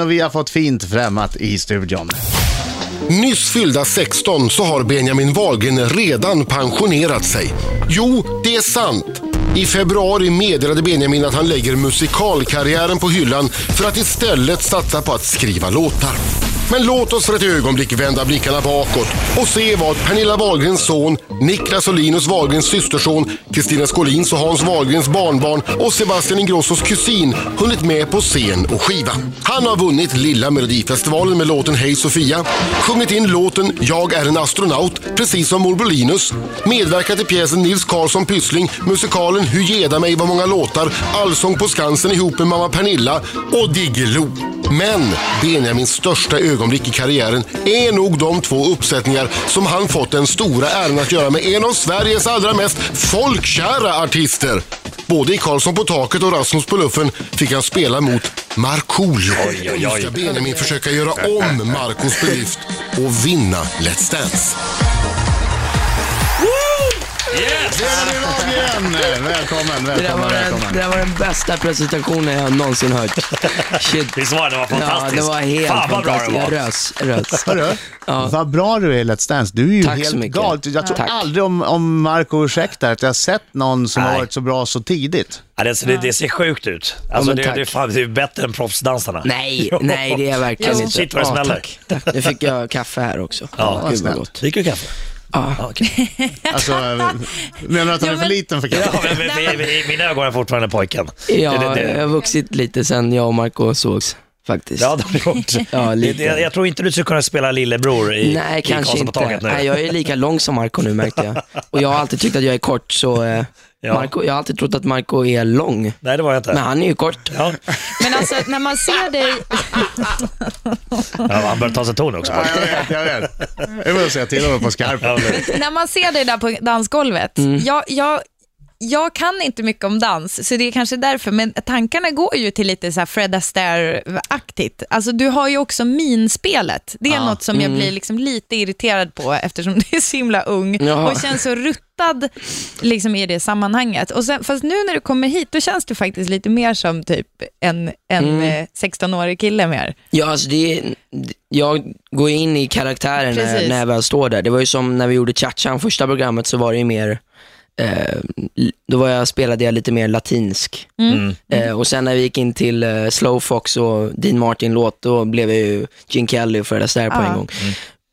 Och vi har fått fint främmat i studion. Nyss fyllda 16 så har Benjamin Wahlgren redan pensionerat sig. Jo, det är sant. I februari meddelade Benjamin att han lägger musikalkarriären på hyllan för att istället satsa på att skriva låtar. Men låt oss för ett ögonblick vända blickarna bakåt och se vad Pernilla Wahlgrens son, Niklas och Linus Wahlgrens systerson, Kristina Skolins och Hans Wahlgrens barnbarn och Sebastian Ingrossos kusin hunnit med på scen och skiva. Han har vunnit Lilla Melodifestivalen med låten Hej Sofia, sjungit in låten Jag är en astronaut, precis som morbror Linus, medverkat i pjäsen Nils Karlsson Pyssling, musikalen Hur geda mig vad många låtar, Allsång på Skansen ihop med mamma Pernilla och Diggiloo. Men Benjamins största ögonblick i karriären är nog de två uppsättningar som han fått den stora äran att göra med en av Sveriges allra mest folkkära artister. Både i Karlsson på taket och Rasmus på luffen fick han spela mot Markoolio. Nu ska Benjamin försöka göra om Marcos bedrift och vinna Let's Dance. Benjamin Välkommen, Det där, välkommen, var den, välkommen. det där var den bästa presentationen jag någonsin hört. Shit. Visst var det? Det var Ja, fantastiskt. det var helt Fan vad bra det fantastiskt. Jag var. rös, rös. Hörru, Ja. vad bra du är i Let's Dance. Du är ju Tack så helt mycket. galet. Jag tror Tack. aldrig om, om Marco ursäktar att jag har sett någon som har Nej. varit så bra så tidigt. Ja, det, det, det ser sjukt ut. Alltså, men det, tack. det, är fan, det är bättre än proffsdansarna. Nej, nej det är jag verkligen inte. Shit, vad det Ja, smäller. tack, tack. Nu fick jag kaffe här också. Ja, Gud vad snällt. gott. Dricker du kaffe? Ja. Okej. Alltså, menar du att han är för liten för kaffe? ja, men, men, men, I mina ögon är jag fortfarande pojken. Ja, Det- det- det- jag har vuxit lite sen jag och Marco sågs faktiskt. Ja, det har gjort. Ja, lite. det- Jag tror inte du skulle kunna spela lillebror i, Nej, i kanske Karlsson på inte. taket nu. Nej, jag är lika lång som Marco nu märkte jag. Och jag har alltid tyckt att jag är kort, så eh, Ja. Marco, jag har alltid trott att Marco är lång. Nej, det var jag inte. Men han är ju kort. Ja. Men alltså när man ser dig, Ja, han börjar ta sig ton också. Ja, jag vet, jag vet. Jag vill säga till honom på skarpen. När man ser dig där på dansgolvet, jag, jag, jag kan inte mycket om dans, så det är kanske därför, men tankarna går ju till lite så Fred Astaire-aktigt. Alltså du har ju också minspelet. Det är något som jag blir liksom lite irriterad på eftersom du är så himla ung Jaha. och känns så ruttad liksom, i det sammanhanget. Och sen, fast nu när du kommer hit, då känns du faktiskt lite mer som typ en, en eh, 16-årig kille mer. Ja, alltså det jag går in i karaktären när, när jag väl står där. Det var ju som när vi gjorde Cha-Chan, första programmet, så var det ju mer, eh, då var jag, spelade jag lite mer latinsk. Mm. Eh, och sen när vi gick in till eh, Slow Fox och Dean Martin-låt, då blev jag ju Gene Kelly och Fred Astaire på en gång.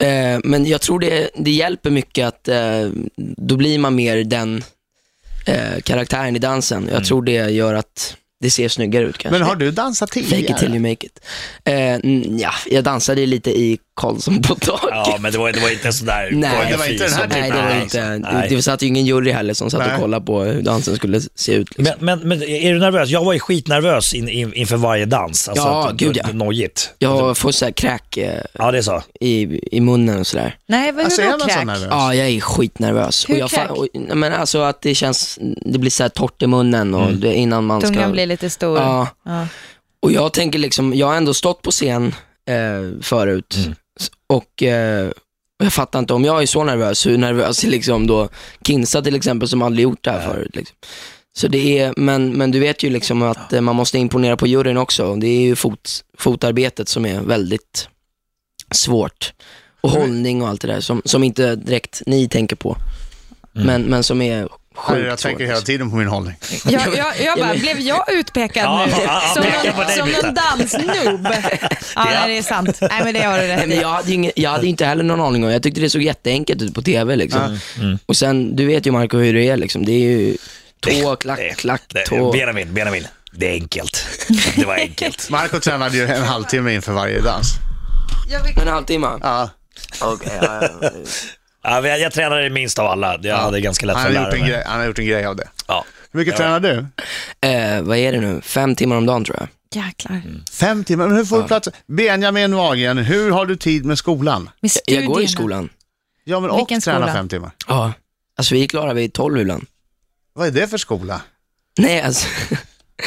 Eh, men jag tror det, det hjälper mycket att eh, då blir man mer den eh, karaktären i dansen. Jag tror det gör att det ser snyggare ut kanske. Men har du dansat Fake it till tidigare? you make it. Eh, mm, ja, jag dansade lite i Karlsson på taket. ja, men det var, det var inte sådär Nej, det var inte den här typen Nej, det var inte. Nej. Det, satt ju ingen jury heller som satt Nej. och kollade på hur dansen skulle se ut. Liksom. Men, men, men är du nervös? Jag var ju skitnervös in, in, inför varje dans. Alltså, Ja, att- gud, ja. Nojigt. jag får så här kräk eh, Ja, det är så. i, i munnen och sådär. Nej, vad Alltså är man så kräk? nervös? Ja, jag är skitnervös. Hur och jag kräk? och, men alltså att det känns, det blir så här torrt i munnen och det, innan man ska... Tungan blir lite stor. Ja. Ja. Och jag tänker liksom, jag har ändå stått på scen eh, förut S- och eh, jag fattar inte, om jag är så nervös, hur nervös är liksom då Kinsa till exempel som aldrig gjort det här förut. Liksom. Så det är, men, men du vet ju liksom att eh, man måste imponera på juryn också. Det är ju fot, fotarbetet som är väldigt svårt. Och hållning och allt det där som, som inte direkt ni tänker på. Men, men som är sjukt Jag tänker svårt. hela tiden på min hållning. Jag, jag, jag bara, blev jag utpekad Ja, nu ja, som, någon, som någon dansnoob? Ja, nej, det är sant. Nej, men det har du rätt i. jag, hade ju ingen, jag hade inte heller någon aning om Jag tyckte det såg jätteenkelt ut på tv. Liksom. Och sen, du vet ju Marco hur det är. Liksom. Det är ju tå, klack, Det- klack, det- tå. Benjamin, Benjamin. Det är enkelt. Det var enkelt. Marco tränade ju en halvtimme inför varje dans. En halvtimme? Ja, Okej, ja, ja. Ja, men jag, jag tränade minst av alla. Jag hade ganska lätt han, för har att gjort lära en mig. grej, han har gjort en grej av det. Ja. Hur mycket Ja. tränar du? Eh, vad är det nu? Fem timmar om dagen tror jag. Jäklar. Fem timmar. Men hur får du plats? Benjamin Wahlgren, hur har du tid med skolan? Med Jag, jag går i studierna. skolan. Ja, men och Vilken träna skola? fem timmar. Ja. Alltså vi är klara vid tolv ibland. Vad är det för skola? Nej, alltså.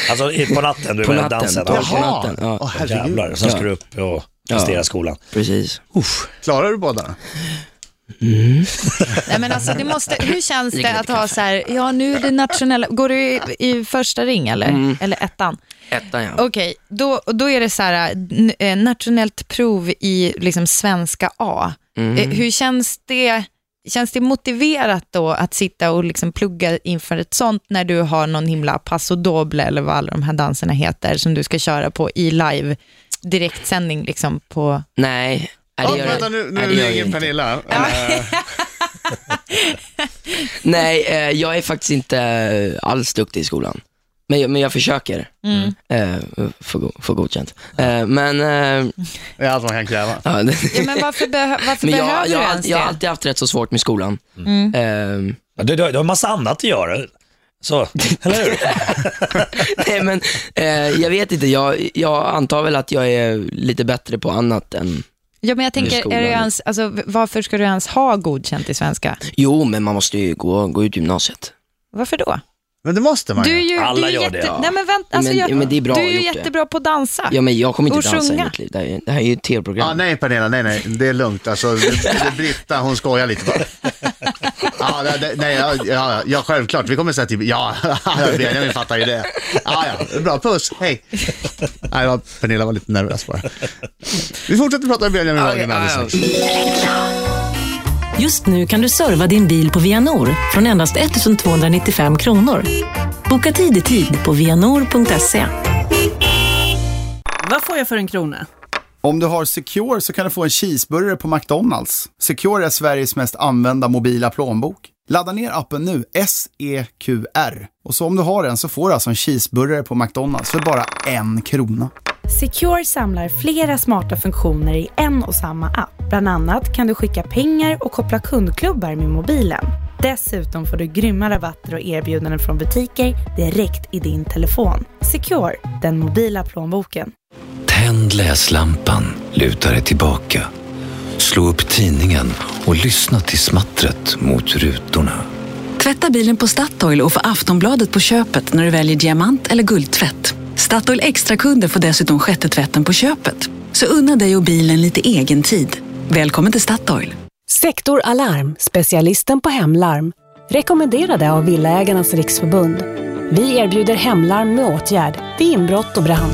Alltså i- på natten, du På menar natten. dansen? Ja. Ja. på natten, ja. Åh, herregud. Jävlar, sen ska Ja. du upp och prestera Ja. skolan. Precis. Klarar du båda? Nej, men alltså, det måste, hur känns det att ha så här, ja nu är det nationella, går du i, i första ring eller, Mm. eller ettan? Ettan ja. Okej, då, då är det så här, eh, nationellt prov i liksom svenska A. Mm. Eh, Hur känns det? Känns det motiverat då att sitta och liksom plugga inför ett sånt när du har någon himla passo doble eller vad alla de här danserna heter som du ska köra på i live direktsändning liksom på... Nej, nej, det gör vänta, det, nu, nej, nu det gör det ringer inte. Pernilla. Eh, Nej, eh, jag är faktiskt inte eh, alls duktig i skolan. Men, jag- men jag försöker Mm. eh, få, go- få godkänt. Eh, men, eh, Det är allt man kan kräva. ja, det, Ja, men varför, behö- varför men behöver jag, du jag, ens jag har det? alltid haft rätt så svårt med skolan. Mm. Eh, Ja, Du, du, du har en massa annat att göra. Så, eller hur? nej men, eh, jag vet inte, jag, jag antar väl att jag är lite bättre på annat än, Ja, men jag tänker, är det ens, alltså, varför ska du ens ha godkänt i svenska? jo men man måste ju gå, gå ut gymnasiet. Varför då? Men det måste man Du är ju. Alla du är gör jätte, det, ja. Nej, men vänta, alltså, Men- jag, men det är bra du är ju gjort det. jättebra på att dansa. Ja men jag kommer inte Och dansa i sjunga. mitt liv, det här, är- det här är ju ett tv-program. Ja, nej Pernilla, nej nej, det är lugnt. Alltså, det, det, Britta, hon skojar lite bara. Ja, det, det, nej, ja, ja, ja, självklart. Vi kommer säga till, ja, Benjamin fattar ju det. Ja, ja, bra, puss, hej. Nej, ja, Pernilla var lite nervös bara. Vi fortsätter prata med Benjamin Wahlgren alldeles strax. Just nu kan du serva din bil på Vianor från endast 1295 kronor. Boka tid i tid på vianor.se. Vad får jag för en krona? Om du har Secure så kan du få en cheeseburgare på McDonalds. Secure är Sveriges mest använda mobila plånbok. Ladda ner appen nu, S-E-Q-R. Och så om du har den så får du alltså en cheeseburgare på McDonalds för bara en krona. Secure samlar flera smarta funktioner i en och samma app. Bland annat kan du skicka pengar och koppla kundklubbar med mobilen. Dessutom får du grymma rabatter och erbjudanden från butiker direkt i din telefon. Secure, den mobila plånboken. Tänd läslampan, luta dig tillbaka. Slå upp tidningen och lyssna till smattret mot rutorna. Tvätta bilen på Statoil och få Aftonbladet på köpet när du väljer diamant eller guldtvätt. Statoil extra-kunder får dessutom sjätte tvätten på köpet. Så unna dig och bilen lite egen tid. Välkommen till Statoil. Sektor Alarm, specialisten på hemlarm. Rekommenderade av Villaägarnas riksförbund. Vi erbjuder hemlarm med åtgärd vid inbrott och brand.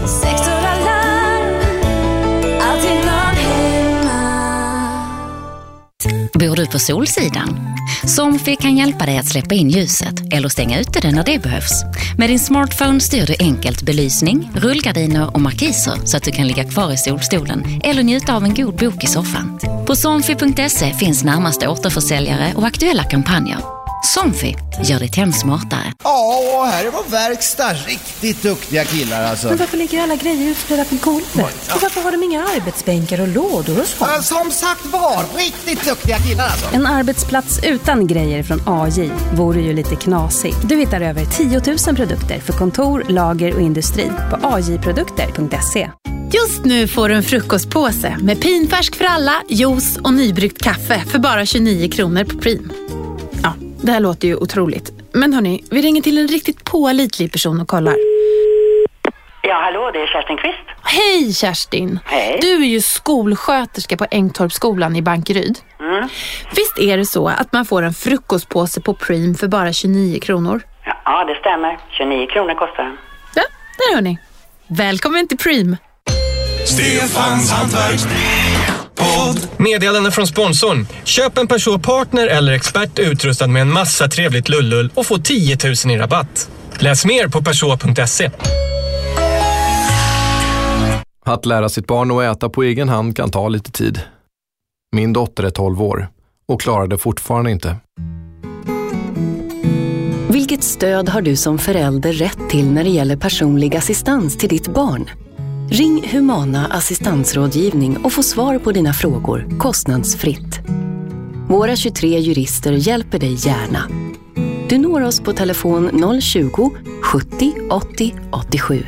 Bor du på Solsidan? Somfy kan hjälpa dig att släppa in ljuset eller stänga ute det när det behövs. Med din smartphone styr du enkelt belysning, rullgardiner och markiser så att du kan ligga kvar i solstolen eller njuta av en god bok i soffan. På somfy.se finns närmaste återförsäljare och aktuella kampanjer. Somfy gör ditt hem smartare. Ja, här är vår verkstad. Riktigt duktiga killar alltså. Men varför ligger alla grejer utspridda på golvet? Och varför har de inga arbetsbänkar och lådor och sånt? Som sagt var, riktigt duktiga killar alltså. En arbetsplats utan grejer från AJ vore ju lite knasigt. Du hittar över 10 000 produkter för kontor, lager och industri på ajprodukter.se. Just nu får du en frukostpåse med pinfärsk för alla, juice och nybryggt kaffe för bara 29 kronor på Prim. Det här låter ju otroligt. Men hörni, vi ringer till en riktigt pålitlig person och kollar. Ja, hallå, det är Kerstin Kvist. Hej Kerstin! Hej. Du är ju skolsköterska på Ängtorpsskolan i Bankeryd. Mm. Visst är det så att man får en frukostpåse på Prim för bara 29 kronor? Ja, det stämmer. 29 kronor kostar den. Ja, där hör ni. Välkommen till Prim! Stefans hantverk. Podd. Meddelande från sponsorn. Köp en Peugeot Partner eller Expert utrustad med en massa trevligt lullull och få 10 000 i rabatt. Läs mer på Peugeot.se. Att lära sitt barn att äta på egen hand kan ta lite tid. Min dotter är 12 år och klarar det fortfarande inte. Vilket stöd har du som förälder rätt till när det gäller personlig assistans till ditt barn? Ring Humana assistansrådgivning och få svar på dina frågor kostnadsfritt. Våra 23 jurister hjälper dig gärna. Du når oss på telefon 020 70 80 87.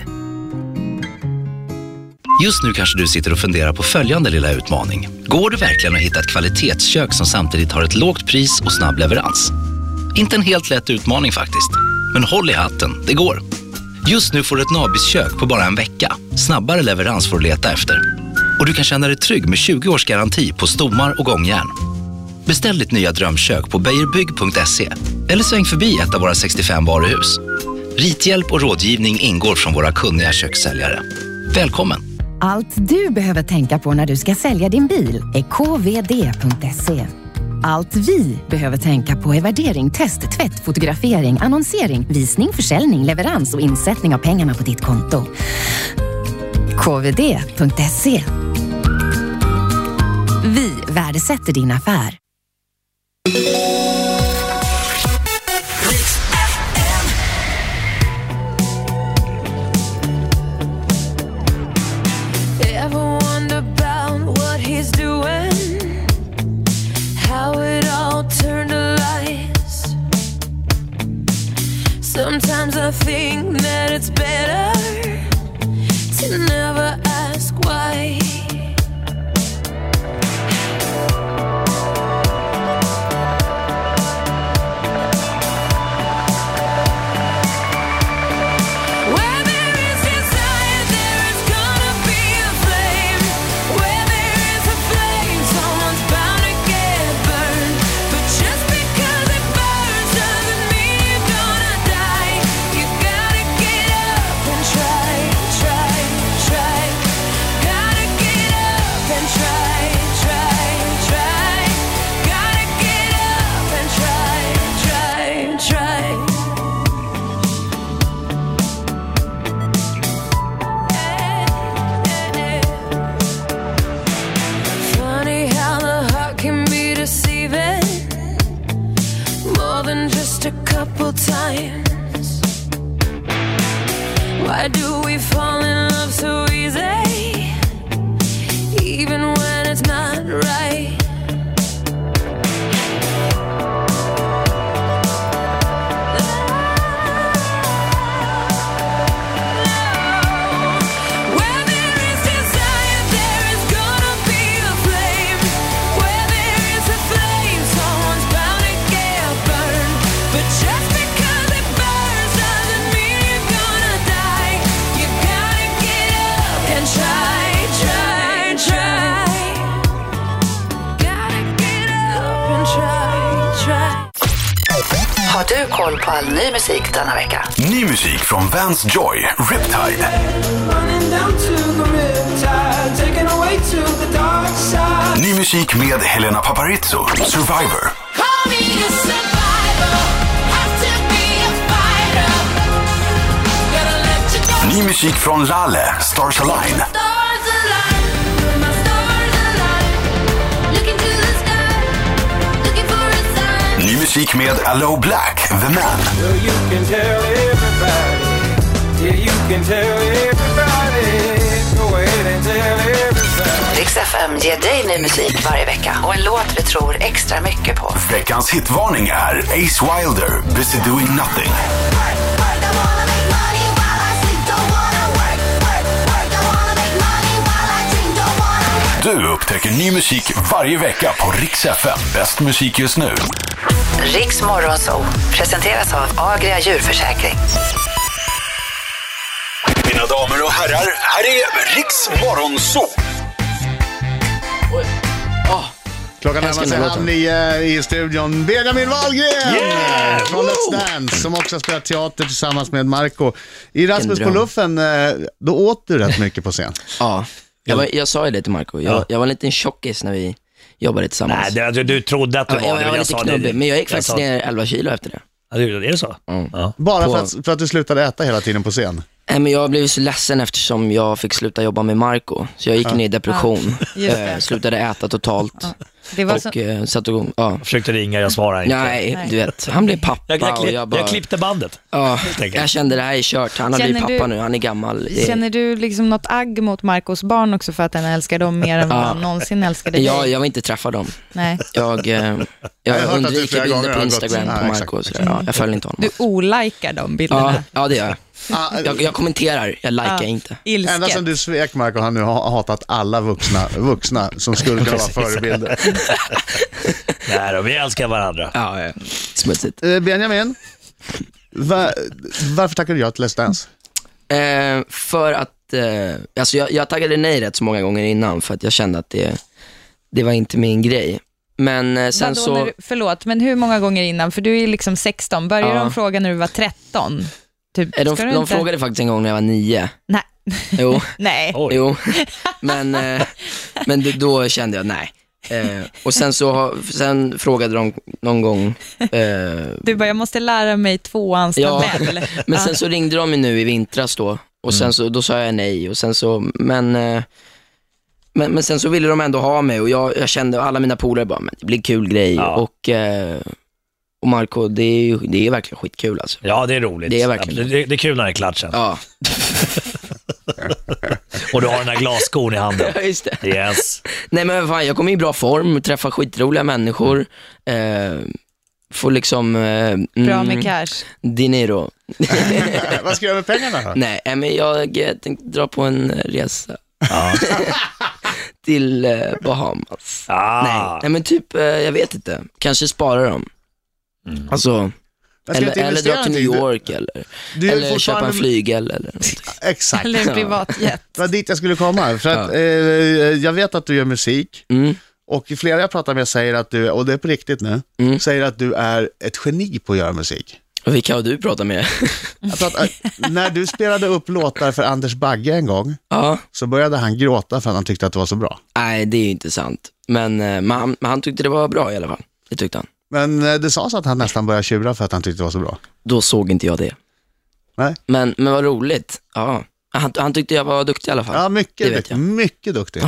Just nu kanske du sitter och funderar på följande lilla utmaning. Går det verkligen att hitta ett kvalitetskök som samtidigt har ett lågt pris och snabb leverans? Inte en helt lätt utmaning faktiskt. Men håll i hatten, det går. Just nu får du ett Nabis-kök på bara en vecka. Snabbare leverans får du leta efter. Och du kan känna dig trygg med 20 års garanti på stommar och gångjärn. Beställ ditt nya drömkök på beijerbygg.se eller sväng förbi ett av våra 65 varuhus. Rithjälp och rådgivning ingår från våra kunniga kökssäljare. Välkommen! Allt du behöver tänka på när du ska sälja din bil är kvd.se. Allt vi behöver tänka på är värdering, test, tvätt, fotografering, annonsering, visning, försäljning, leverans och insättning av pengarna på ditt konto. kvd.se. Vi värdesätter din affär. Think that it's better musik från Vans Joy, Riptide. Ny musik med Helena Paparizou, Survivor. Ny musik från Lale, Stars Align. Musik med Allo Black, The Man. Rix FM ger dig ny musik varje vecka och en låt vi tror extra mycket på. Veckans hitvarning är Ace Wilder, Busy Doing Nothing. Du upptäcker ny musik varje vecka på Rix FM. Bäst musik just nu. Rix Morgonzoo presenteras av Agria djurförsäkring. Mina damer och herrar, här är Rix Morgonzoo. Klockan närmar sig halv nio i studion. Benjamin Wahlgren Yeah! från Let's Dance som också har spelat teater tillsammans med Marco I Rasmus på luffen, eh, då åt du rätt mycket på scen. Ja, jag, var, jag sa ju det till Marco. Jag, Ja. jag var en liten tjockis när vi jobbade tillsammans. Nej, det, du, du trodde att du Ja, var jag, det. jag var lite sa det. knubbig, men jag gick faktiskt ner 11 kilo efter det. Ja, det- är det så? Ja. Bara för att, för att du slutade äta hela tiden på scen. Nej, men jag blev så ledsen eftersom jag fick sluta jobba med Marco Så jag gick Ja. ner i depression, Ja, just det. eh, slutade äta totalt. Det var och så- eh, satt och, ja. Försökte ringa, jag svarade inte. Nej, Nej. du vet, han blev pappa Jag, jag, och klipp, jag bara... jag klippte bandet. Ja, enkelt. jag kände det här är kört. Han har Känner blivit pappa du- nu, han är gammal. Det- Känner du liksom något agg mot Marcos barn också för att han älskar dem mer än vad Ja. han någonsin älskade dig? jag, jag vill inte träffa dem. Nej. Jag, eh, Jag har jag att du undviker flera bilder gånger på har gått- Instagram Ja, på exakt. Marco och sådär. Ja, jag följer inte honom. Du olikar de bilderna. Ja, ja, det gör jag. Ah, Jag, jag kommenterar, jag likar Ja. inte. Ilsket. Ända sedan du svek Marco har han nu ha- hatat alla vuxna, vuxna som skulle kunna vara förebilder. Nej då, vi älskar varandra. Ja, ja. Smutsigt. Eh, Benjamin, va, varför tackade du ja till Let's Dance? Eh, för att, eh, alltså jag, jag taggade nej rätt så många gånger innan för att jag kände att det, det var inte min grej. Men eh, sen Vadå, så, du, förlåt, men hur många gånger innan? För du är liksom 16. Började Ja. de fråga när du var 13? Typ, Eh, De, de inte- frågade faktiskt en gång när jag var nio. Nej. Jo. Nej. Jo. Men, eh, men då kände jag nej. Eh, och sen så sen frågade de någon gång, eh, Du bara, jag måste lära mig tvåans Ja, men sen så ringde de ju nu i vintras då och sen så, då sa jag nej och sen så, men, eh, men, men sen så ville de ändå ha mig och jag, jag kände, alla mina polare bara, men det blir kul grej och, eh, och Marco, det är ju det är verkligen skitkul alltså. Ja, det är roligt. Det är verkligen det, det är kul när det är klatschen. Ja. Och du har den här glasskon i handen. Ja, just det. Yes. Nej men fan, jag kommer i bra form, träffar skitroliga människor, eh, får liksom... Eh, Bra med cash. Dinero. Vad ska du göra med pengarna då? Nej, eh, men jag tänkte dra på en eh, resa. Till eh, Bahamas. Ah. Nej, nej, men typ, eh, jag vet inte. Kanske spara dem. Alltså, Jag ska eller, eller dra till New. York eller, eller köpa en flygel eller. Exakt. Eller en privatjet. Det var dit jag skulle komma. För att, eh, jag vet att du gör musik. Mm. Och flera jag pratar med säger att du, och det är på riktigt nu, Mm. säger att du är ett geni på att göra musik. Och vilka har du pratat med? Jag pratar, när du spelade upp låtar för Anders Bagge en gång, Ja. så började han gråta för att han tyckte att det var så bra. Nej, det är ju inte sant. Men, eh, men, han, men han tyckte det var bra i alla fall. Det tyckte han. Men eh, det sades att han nästan började tjura för att han tyckte det var så bra. Då såg inte jag det. Nej. Men, men vad roligt. Ja. Han, han tyckte jag var duktig i alla fall. Ja, mycket, Det vet duktig, jag. mycket duktig.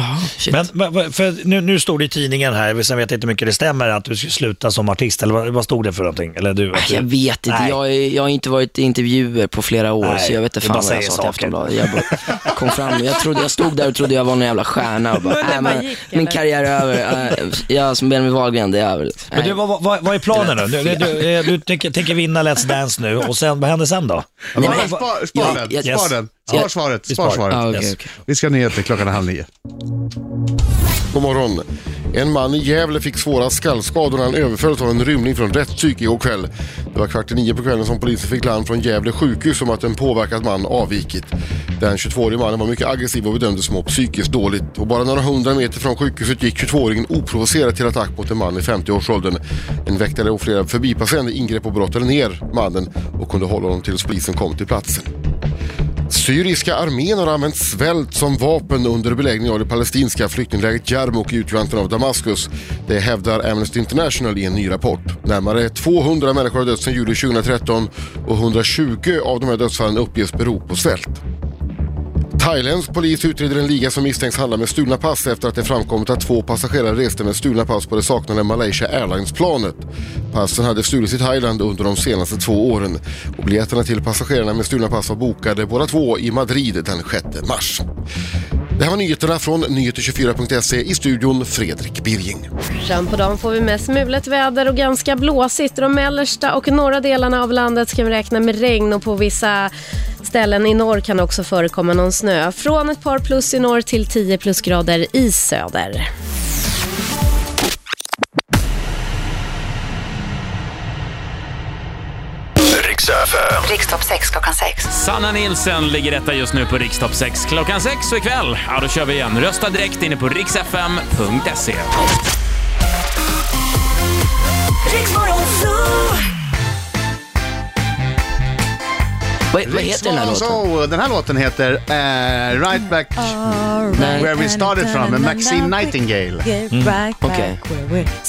Men, men vad- för nu, nu stod det i tidningen här, sen vet jag inte hur mycket det stämmer, att du ska sluta som artist, eller vad, vad stod det för någonting? Eller du, du, Jag vet inte, jag, jag har inte varit i intervjuer på flera år, Nej, så jag vet inte fan vad jag sa till. Aftonbladet. Jag bara kom fram, jag, trodde, jag stod där och trodde jag var någon jävla stjärna och bara, bara men, min karriär är över. Äh, Jag som Benjamin Wahlgren, det är över. Men du, vad, vad, vad är planen nu? Du, du, du, du tänker, tänker vinna Let's Dance nu och sen, vad händer sen då? Nej, men- spar, spar Ja, den, jag- spar den. Spar Ja. svaret, spar svaret. Ja, okej, Yes. okej. Vi ska ha nyheter klockan halv nio. God morgon. En man i Gävle fick svåra skallskador när han överfölls av en rymling från rättspsyk igår kväll. Det var kvart i nio på kvällen som polisen fick larm från Gävle sjukhus om att en påverkad man avvikit. Den 22-årige mannen var mycket aggressiv och bedömdes må psykiskt dåligt. Och bara några hundra meter från sjukhuset gick 22-åringen oprovocerat till attack mot en man i 50-årsåldern. En väktare och flera förbipasserande ingrep och brottade ner mannen och kunde hålla honom tills polisen kom till platsen. Syriska armén har använt svält som vapen under beläggning av det palestinska flyktinglägret Jarmuk i utkanten av Damaskus. Det hävdar Amnesty International i en ny rapport. Närmare 200 människor har dött sedan juli 2013 och 120 av de här dödsfallen uppges bero på svält. Thailändsk polis utreder en liga som misstänks handla med stulna pass efter att det framkommit att två passagerare reste med stulna pass på det saknade Malaysia Airlines-planet. Passen hade stulits i Thailand under de senaste två åren. Och biljetterna till passagerarna med stulna pass var bokade båda två i Madrid den 6 mars. Det här var nyheterna från nyheter24.se i studion Fredrik Birging. Fram på dagen får vi mest mulet väder och ganska blåsigt. De mellersta och norra delarna av landet ska vi räkna med regn och på vissa ställen i norr kan också förekomma någon snö. Från ett par plus i norr till 10 plusgrader i söder. FM. Rikstopp 6 klockan 6. Sanna Nilsen ligger detta just nu på Rikstopp 6 klockan 6 och ikväll, ja då kör vi igen. Rösta direkt inne på riksfm.se. Vad, vad heter den här låten? Så, den här låten heter eh, Right Back Where We Started From med Maxine Nightingale. Okej.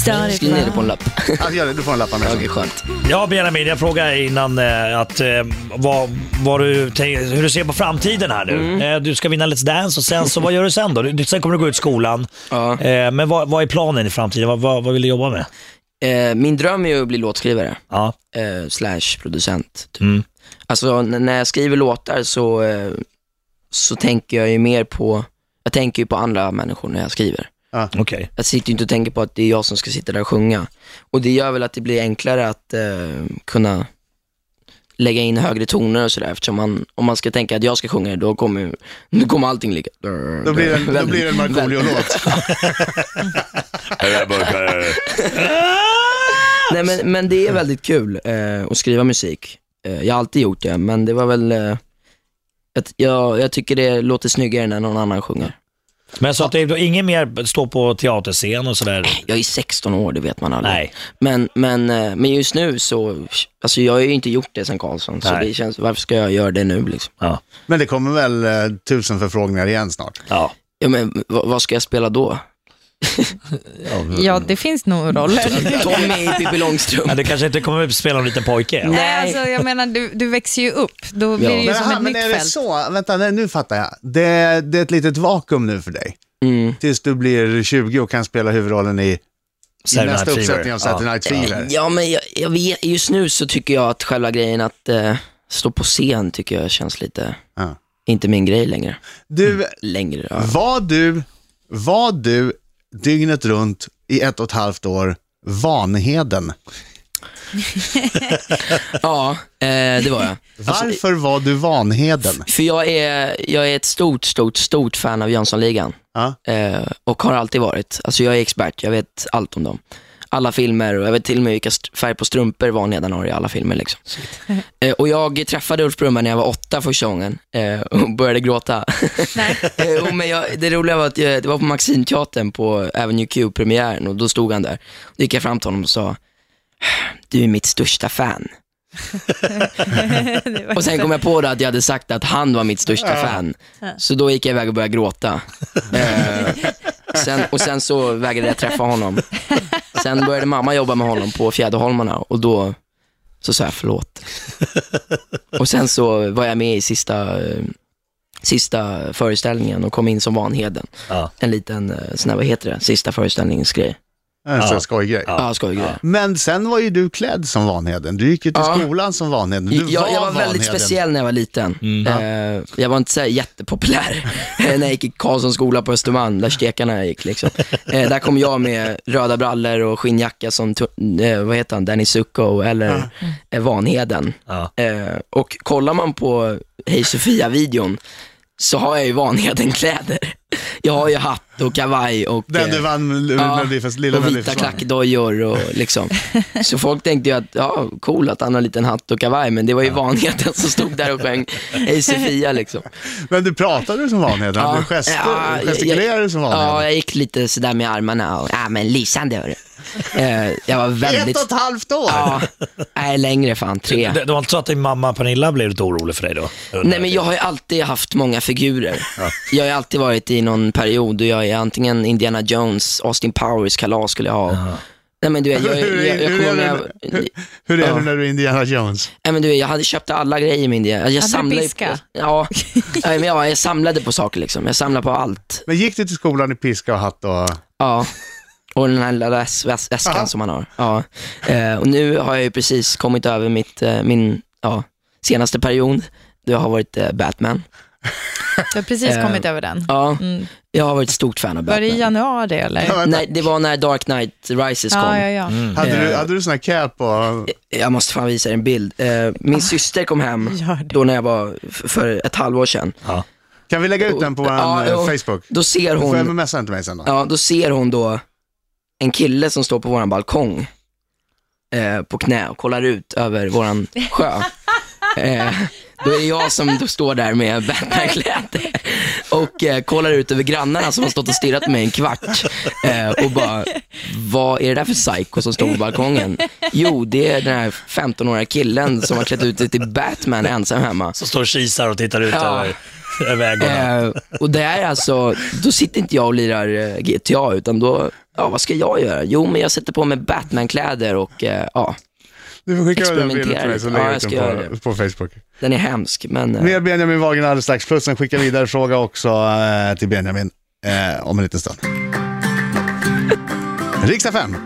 Jag skriver ner det på en lapp. Ja, gör det. Du får en lapp av mig. Okej, skönt. Ja, Benjamin, jag frågade innan eh, att, eh, vad, vad du, tänk- hur du ser på framtiden här nu. Eh, du ska vinna Let's Dance och sen så, vad gör du sen då? Du, sen kommer du gå ut skolan. Ja. Eh, men vad, vad är planen i framtiden? Vad, vad, vad vill du jobba med? Eh, min dröm är ju att bli låtskrivare. Ja. Eh, slash producent. Typ. Mm. Alltså när jag skriver låtar så, eh, så tänker jag ju mer på, jag tänker ju på andra människor när jag skriver. Okej. Jag sitter ju inte och tänker på att det är jag som ska sitta där och sjunga. Och det gör väl att det blir enklare att eh, kunna lägga in högre toner och sådär. Eftersom man, om man ska tänka att jag ska sjunga det, då kommer, då kommer allting ligga... Då blir det en, då blir det en Markoolio-låt. Nej men, men det är väldigt kul eh, att skriva musik. Eh, jag har alltid gjort det, men det var väl, eh, jag, jag tycker det låter snyggare när någon annan sjunger. Men så att det är ingen mer stå på teaterscen och sådär? Jag är 16 år, det vet man aldrig. Nej. Men, men, eh, men just nu så, alltså jag har ju inte gjort det sen Karlsson, så det känns, varför ska jag göra det nu liksom? Ja. Men det kommer väl eh, tusen förfrågningar igen snart? Ja. Ja men vad ska jag spela då? Ja, det finns nog roller. Tommy i Pippi Långstrump. Ja, det kanske inte kommer att spela en liten pojke. Nej, alltså, jag menar, du, du växer ju upp. Då blir det ju Men, som aha, ett men nytt är det fält. så? Vänta, nej, nu fattar jag. Det, det är ett litet vakuum nu för dig. Mm. Tills du blir 20 och kan spela huvudrollen i, i Saturday nästa Night Fever. uppsättning av Saturday Ja. Night Fever. Ja men jag, jag vet, just nu så tycker jag att själva grejen att eh, stå på scen tycker jag känns lite, Ja. inte min grej längre. Du, Längre, ja. var du, var du dygnet runt i ett och ett halvt år Vanheden? ja, eh, det var jag. Varför var du Vanheden? För jag är, jag är ett stort, stort, stort fan av Jönssonligan. Ja. Eh, och har alltid varit. Alltså jag är expert, jag vet allt om dem. Alla filmer och jag vet till och med vilka färg på strumpor Vanheden har i alla filmer. Liksom. Eh, och jag träffade Ulf Brunnberg när jag var åtta första gången eh, och började gråta. eh, och men jag, det roliga var att jag, det var på Maximteatern på Avenue Q-premiären och då stod han där. Då gick jag fram till honom och sa, du är mitt största fan. Och sen kom jag på då att jag hade sagt att han var mitt största fan. Så då gick jag iväg och började gråta. Sen, och sen så vägrade jag träffa honom. Sen började mamma jobba med honom på Fjäderholmarna och då så sa jag förlåt. Och sen så var jag med i sista, eh, sista föreställningen och kom in som Vanheden. En liten, eh, sån här, vad heter det, sista föreställningsgrej. En sån här skojgrej. Ja, skojgrej. Men sen var ju du klädd som Vanheden. Du gick ju till Ja. skolan som Vanheden. Du jag, jag var väldigt Vanheden. speciell när jag var liten. Mm. Eh, jag var inte så här jättepopulär när jag gick i Karlssons skola på Östermalm, där stekarna gick. Liksom. Eh, där kom jag med röda brallor och skinnjacka som, tu- eh, vad heter han, Danny Zucco eller eh, Vanheden. Eh, och kollar man på Hej Sofia-videon så har jag ju Vanheden-kläder. Jag har ju hatt och kavaj och, Den du eh, vann Melodifest- lilla och vita klackdojor och liksom. Så folk tänkte ju att, ja, cool att han har en liten hatt och kavaj, men det var ju Vanheden som stod där och sjöng Hej Sofia liksom. Men du pratade som Vanheden? Hade du gester, ja, gestikulerade du som Vanheden? Ja, jag gick lite sådär med armarna och, ja men lysande hörru. Eh, jag var väldigt... Ett och ett halvt år? Ja, nej längre fan, tre. Det, det var inte så att din mamma Pernilla blev lite orolig för dig då? Nej men jag har ju alltid haft många figurer. Jag har ju alltid varit i någon period och jag är antingen Indiana Jones, Austin Powers kalas skulle jag ha. Nej men du vet, jag, jag, Hur jag, är- jag hur är det- hur- Hur är Ja. det när du är Indiana Jones? Nej men du vet, jag hade köpt alla grejer med Indiana. Jag Hade du samlade ju piska? på... Ja, Nej, men ja, jag samlade på saker liksom. Jag samlade på allt. Men gick du till skolan i piska och hatt och... Ja, och den här lilla väs- väs- väskan Aha. som man har. Ja. Eh, och nu har jag ju precis kommit över mitt, eh, min ja, senaste period. Det har varit eh, Batman. Du har precis Eh, kommit över den. Ja, Mm. jag har varit ett stort fan av Var det i Batman. januari eller? Nej, det var när Dark Knight Rises Ja, kom. ja, ja. Mm. Hade du, Eh, hade du sån här cap och... Jag måste fan visa er en bild. Eh, min syster kom hem då när jag var för ett halvår sedan. Kan vi lägga ut den på vår Ja, eh, Facebook? Då ser Du får hon, mmsa den till mig sen då. ja, då ser hon då en kille som står på våran balkong eh, på knä och kollar ut över våran sjö. Eh, då är det jag som står där med Batman-kläder och eh, kollar ut över grannarna som har stått och stirrat på mig en kvart eh, och bara, vad är det där för psycho som står på balkongen? Jo, det är den här 15-åriga killen som har klätt ut sig till Batman ensam hemma. Som står och kisar och tittar ut Ja. över. Eh, och det är alltså, då sitter inte jag och lirar eh, GTA, utan då, ja vad ska jag göra? Jo, men jag sätter på mig Batman-kläder och eh, ja, Du får skicka den bilden till mig så Ja, lägger jag jag ut den på, på Facebook. Den är hemsk, men... eh, Mer Benjamin Wagen alldeles strax. Plus en skicka vidare fråga också eh, till Benjamin eh, om en liten stund. Riksdag 5.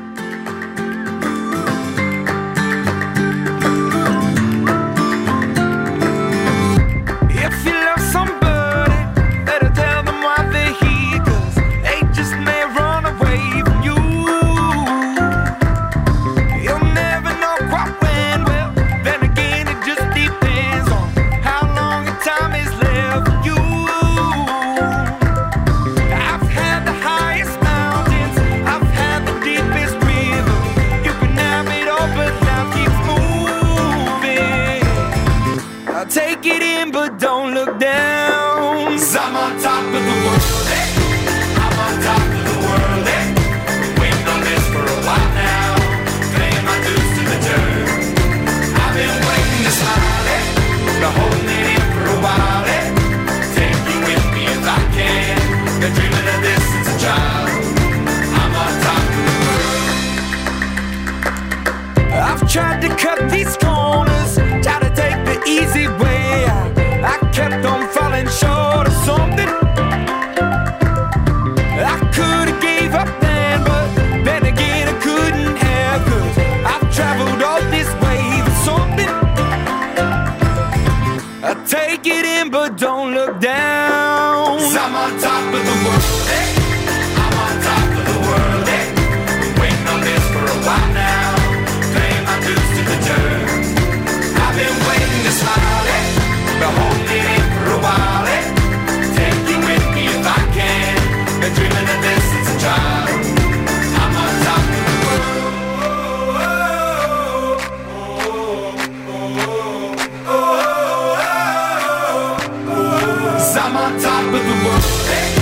top of the world. Hey.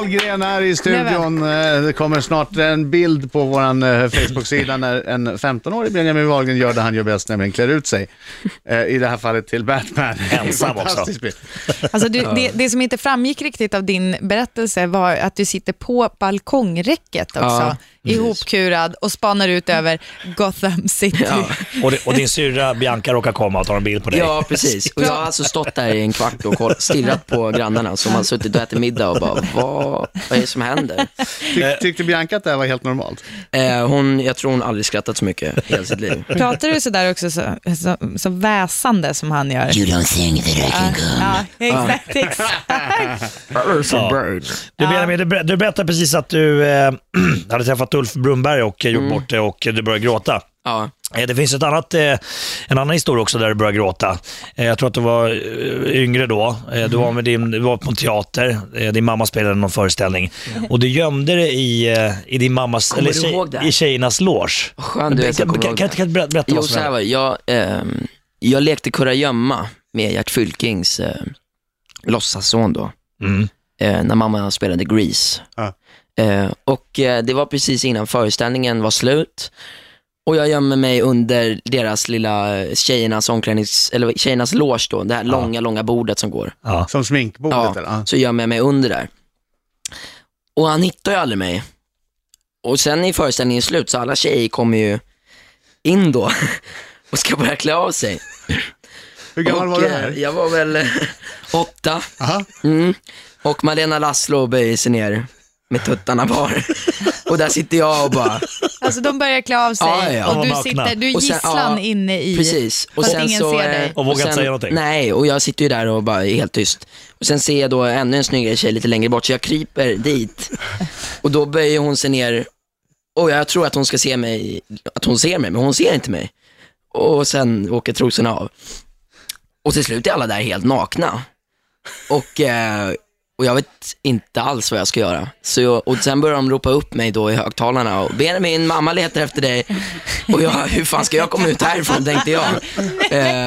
Wahlgren är i studion. Eh, Det kommer snart en bild på vår Facebook-sida när en 15-årig Benjamin Wahlgren gör det han gör bäst, nämligen klär ut sig. Eh, I det här fallet till Batman. Ensam också. Alltså du, det, det som inte framgick riktigt av din berättelse var att du sitter på balkongräcket också, Ja, ihopkurad och spanar ut över Gotham City. Och, di- och din syrra Bianca råkar komma och ta en bild på dig. Ja, precis. Och jag har alltså stått där i en kvart och stirrat på grannarna som har suttit och ätit middag och bara, vad, vad är det som händer? Tyck, tyckte Bianca att det här var helt normalt? Eh, hon, jag tror hon aldrig skrattat så mycket i hela sitt liv. Pratar du sådär också så, så, så väsande som han gör? You don't think that I can Ja, ja exakt, exakt. Du, Benjamin, du, ber- du berättade precis att du eh, hade träffat Ulf Brunberg och eh, gjort Mm. bort det och du började gråta. Ja. Eh, Det finns ett annat, eh, en annan historia också där du började gråta. Eh, Jag tror att du var eh, yngre då. Eh, Du var, med din, du var på en teater, Eh, din mamma spelade någon föreställning. Och du gömde dig i, eh, i din mammas, Kommer eller tjej- det? i tjejernas loge. Skönt du jag kan, kommer kan, ihåg kan, du berätta, Jo, vad som hände? jag, ehm, jag lekte kurragömma med Gert Fylkings eh, låtsasson då. Mm. Eh, när mamma spelade Grease. Eh, och eh, det var precis innan föreställningen var slut. Och jag gömmer mig under deras lilla tjejernas omklädnings, eller tjejernas loge då, det här långa, långa bordet som går. Som sminkbordet? Ja, eller? Ja. så gömmer jag mig under där. Och han hittar ju aldrig mig. Och sen är föreställningen slut, så alla tjejer kommer ju in då och ska börja klä av sig. Hur gammal och, var du eh, här? Jag var väl eh, åtta. Mm. Och Malena Laszlo böjer sig ner med tuttarna bar. och där sitter jag och bara, Alltså de börjar klä av sig Ja, ja. och du, sitter, du är Och sen- gisslan ja, inne i, Precis. Och fast sen ingen så, ser eh, dig. Och vågar inte sen- säga någonting. Nej, och jag sitter ju där och bara är helt tyst. Och sen ser jag då ännu en snyggare tjej lite längre bort, så jag kryper dit. Och då böjer hon sig ner och jag tror att hon ska se mig, att hon ser mig, men hon ser inte mig. Och sen åker trosorna av. Och till slut är alla där helt nakna. Och, eh, och jag vet inte alls vad jag ska göra. Så jag, och sen börjar de ropa upp mig då i högtalarna och Benjamin, mamma letar efter dig. Och jag, hur fan ska jag komma ut härifrån tänkte jag.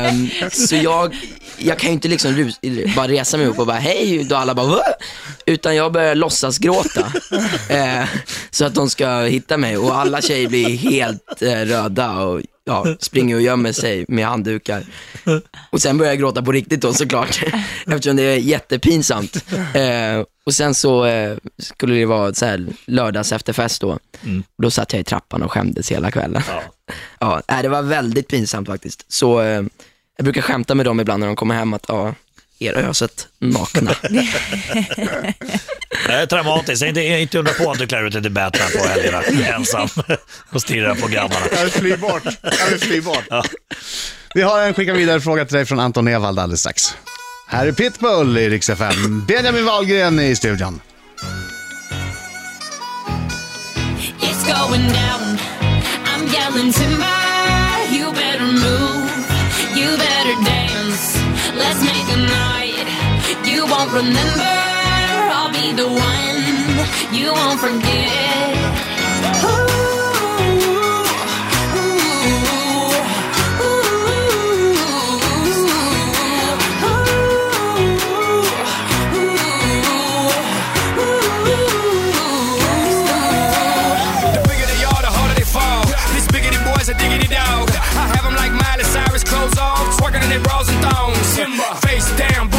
Um, så jag, jag kan ju inte liksom rus, bara resa mig upp och bara hej, då alla bara va. Utan jag börjar låtsas gråta. uh, så att de ska hitta mig och alla tjejer blir helt uh, röda och ja, springer och gömmer sig med handdukar. Och sen börjar jag gråta på riktigt då såklart, eftersom det är jättepinsamt. Eh, och sen så eh, skulle det vara så här lördags efterfest då. Då satt jag i trappan och skämdes hela kvällen. Ja. nej, det var väldigt pinsamt faktiskt. Så eh, jag brukar skämta med dem ibland när de kommer hem att ja, er öset nakna. Det är traumatiskt. Det är inte undra på att du klär ut dig till Batman på helgerna ensam och stirrar på grabbarna. Jag vill fly bort. Jag vill fly bort. Vi har en skicka vidare fråga till dig från Anton Ewald alldeles strax. Här är Pitbull i Rix FM. Benjamin Wahlgren i studion. It's going down. I'm yelling timber. You better move. You better dance. Let's make a night won't remember. I'll be the one you won't forget. The bigger they are, the harder they fall. These biggity boys are diggity dog. I have them like Miley Cyrus, clothes off, twerking in their bras and thongs. Face down,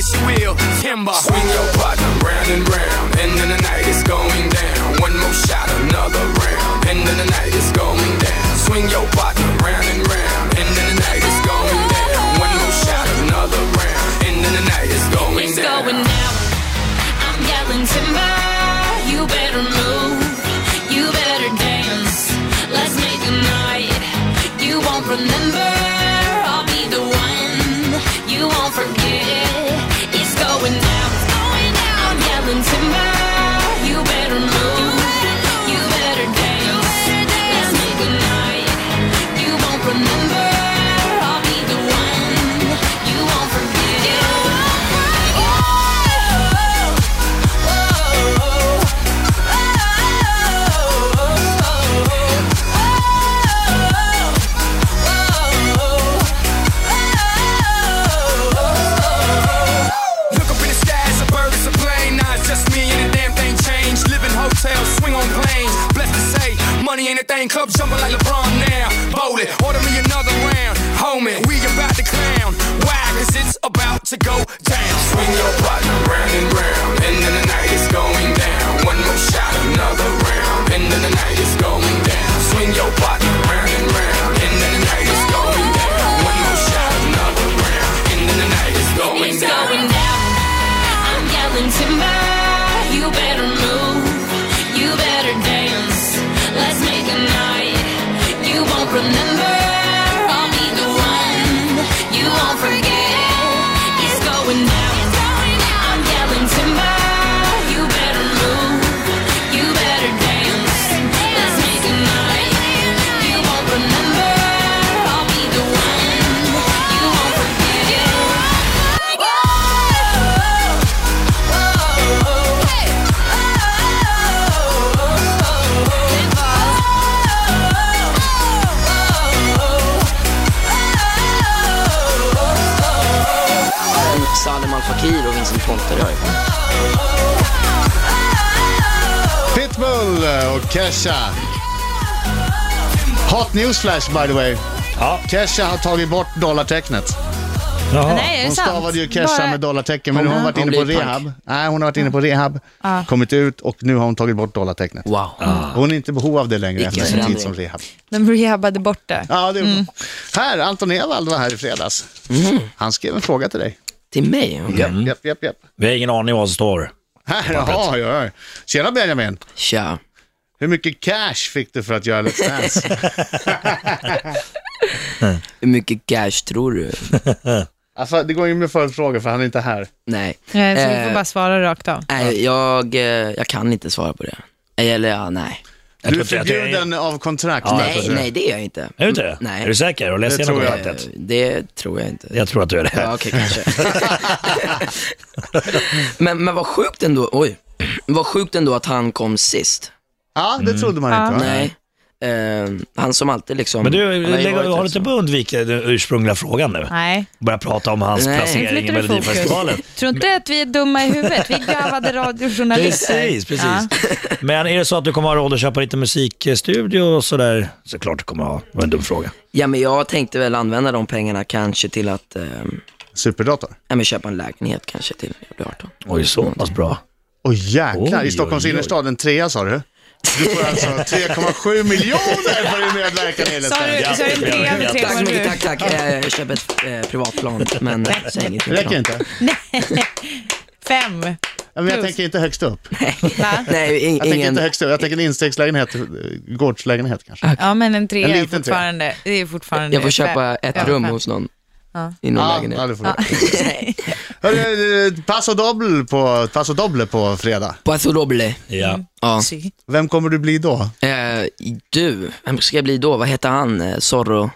won't, but I bet she will. Timber. Swing your partner round and round, and then the night is going down. One more shot, another round, and then the night is going down. Swing your partner round and round, and then the night is going down. One more shot, another round, and then the night is going It's down. going down. Kesha. Hot news flash by the way. Kesha har tagit bort dollartecknet. Nej, är det hon sant? stavade ju Kesha Bara- med dollartecken, men nu har hon varit Hon inne på punk. rehab. Nej, hon har varit inne på rehab, Ja. kommit ut och nu har hon tagit bort dollartecknet. Wow. Hon är inte i behov av det längre Vilken efter sin tid som rehab. De rehabade bort det. Ja, det är bra. Här, Anton Ewald var här i fredags. Han skrev en fråga till dig. Till mig? Okej. Japp, japp, japp, japp. Vi har ingen aning vad som står. Här, jaha, ja, ja. Tjena Benjamin. Tja. Hur mycket cash fick du för att göra Let's Dance? Hur mycket cash tror du? alltså, det går ju med följdfrågor för han är inte här. Nej. Nej, så vi får Eh, bara svara rakt av. Nej, jag, eh, jag kan inte svara på det. Eller ja, nej. Du är förbjuden av kontrakt. nej, nej, det är jag inte. Är du inte det? Nej. Är du säker? Du läst Det igenom tror jag. kontraktet? Det tror jag inte. Jag tror att du är det. Ja, okej, kanske. men, men vad sjukt ändå, oj. Vad sjukt ändå att han kom sist. Ja, det trodde man inte va? Nej. Eh, han som alltid liksom... Men du, han har ju lägg, varit har du liksom- inte på att undvika den ursprungliga frågan nu? Nej. Börja prata om hans Nej. placering i Flyttar du fokus? Melodifestivalen. Tror inte att vi är dumma i huvudet. Vi är garvade radiojournalister. Precis, precis. Ja. Men är det så att du kommer ha råd att köpa lite musikstudio och sådär? Såklart du kommer ha. Det var en dum fråga. Ja, men jag tänkte väl använda de pengarna kanske till att eh, Superdator? ja, men köpa en lägenhet kanske till jag blir 18. Oj, så pass bra. Oj jäklar, Oj, i Stockholms oj, oj. innerstad, en trea sa du? Du får alltså 3,7 miljoner för din medverkan i Let's Sa du, Dance. sa du en trea med Tack så mycket, 3,7? tack, tack. Eh, Jag köper ett eh, privatplan, men säg ingenting. Det räcker inte? Fem. Ja, men jag Plus. tänker inte högst upp. Va? Nej, ing, Jag tänker ingen... inte högst upp, jag tänker en instegslägenhet, eh, gårdslägenhet kanske. Ja, men en trea En är liten trea. fortfarande, det är fortfarande Jag får fem. köpa ett Ja, rum fem. hos någon Ja. i någon Ja, lägenhet. ja, det får du. Hörru, eh, Paso Doble på, Paso Doble på fredag. Paso doble. Ja. Ja. Si. Vem kommer du bli då? Eh, du, vem ska jag bli då? Vad heter han? Eh, Zorro?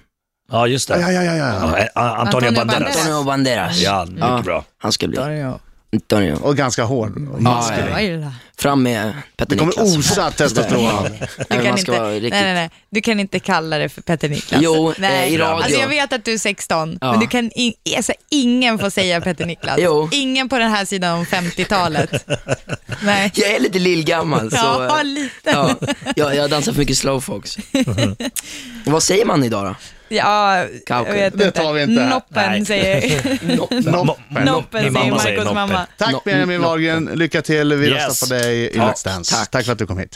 Ja, just det. Ja, ja, ja, ja. Ja, eh, Antonio Antonio Banderas. Banderas. Antonio Banderas. Ja, mycket bra. Han ska bli. Ja, Antonio. Och ganska hård. och Ja, maskulin. ja. Fram med Petter Det kommer Niklas. osa testosteron. Du Nej, kan, inte, nej, nej, nej. du kan inte kalla det för Petter Niklas. Jo, eh, nej. i radio. Alltså jag vet att du är 16, Ja. men du kan in, alltså, ingen får säga Petter Niklas. Jo. Ingen på den här sidan om 50-talet. nej. Jag är lite lillgammal så... Ja, eh, lite. Ja, jag, jag dansar för mycket slowfox. Vad säger man idag då? Ja, jag Kauke. vet Det inte. tar vi inte här. Noppen Nej. Noppen. Noppen Min säger mamma säger Marcos noppen. mamma. Tack Benjamin Wahlgren, lycka till. Vi Yes. röstar på dig i Let's Dance. tack. Tack för att du kom hit.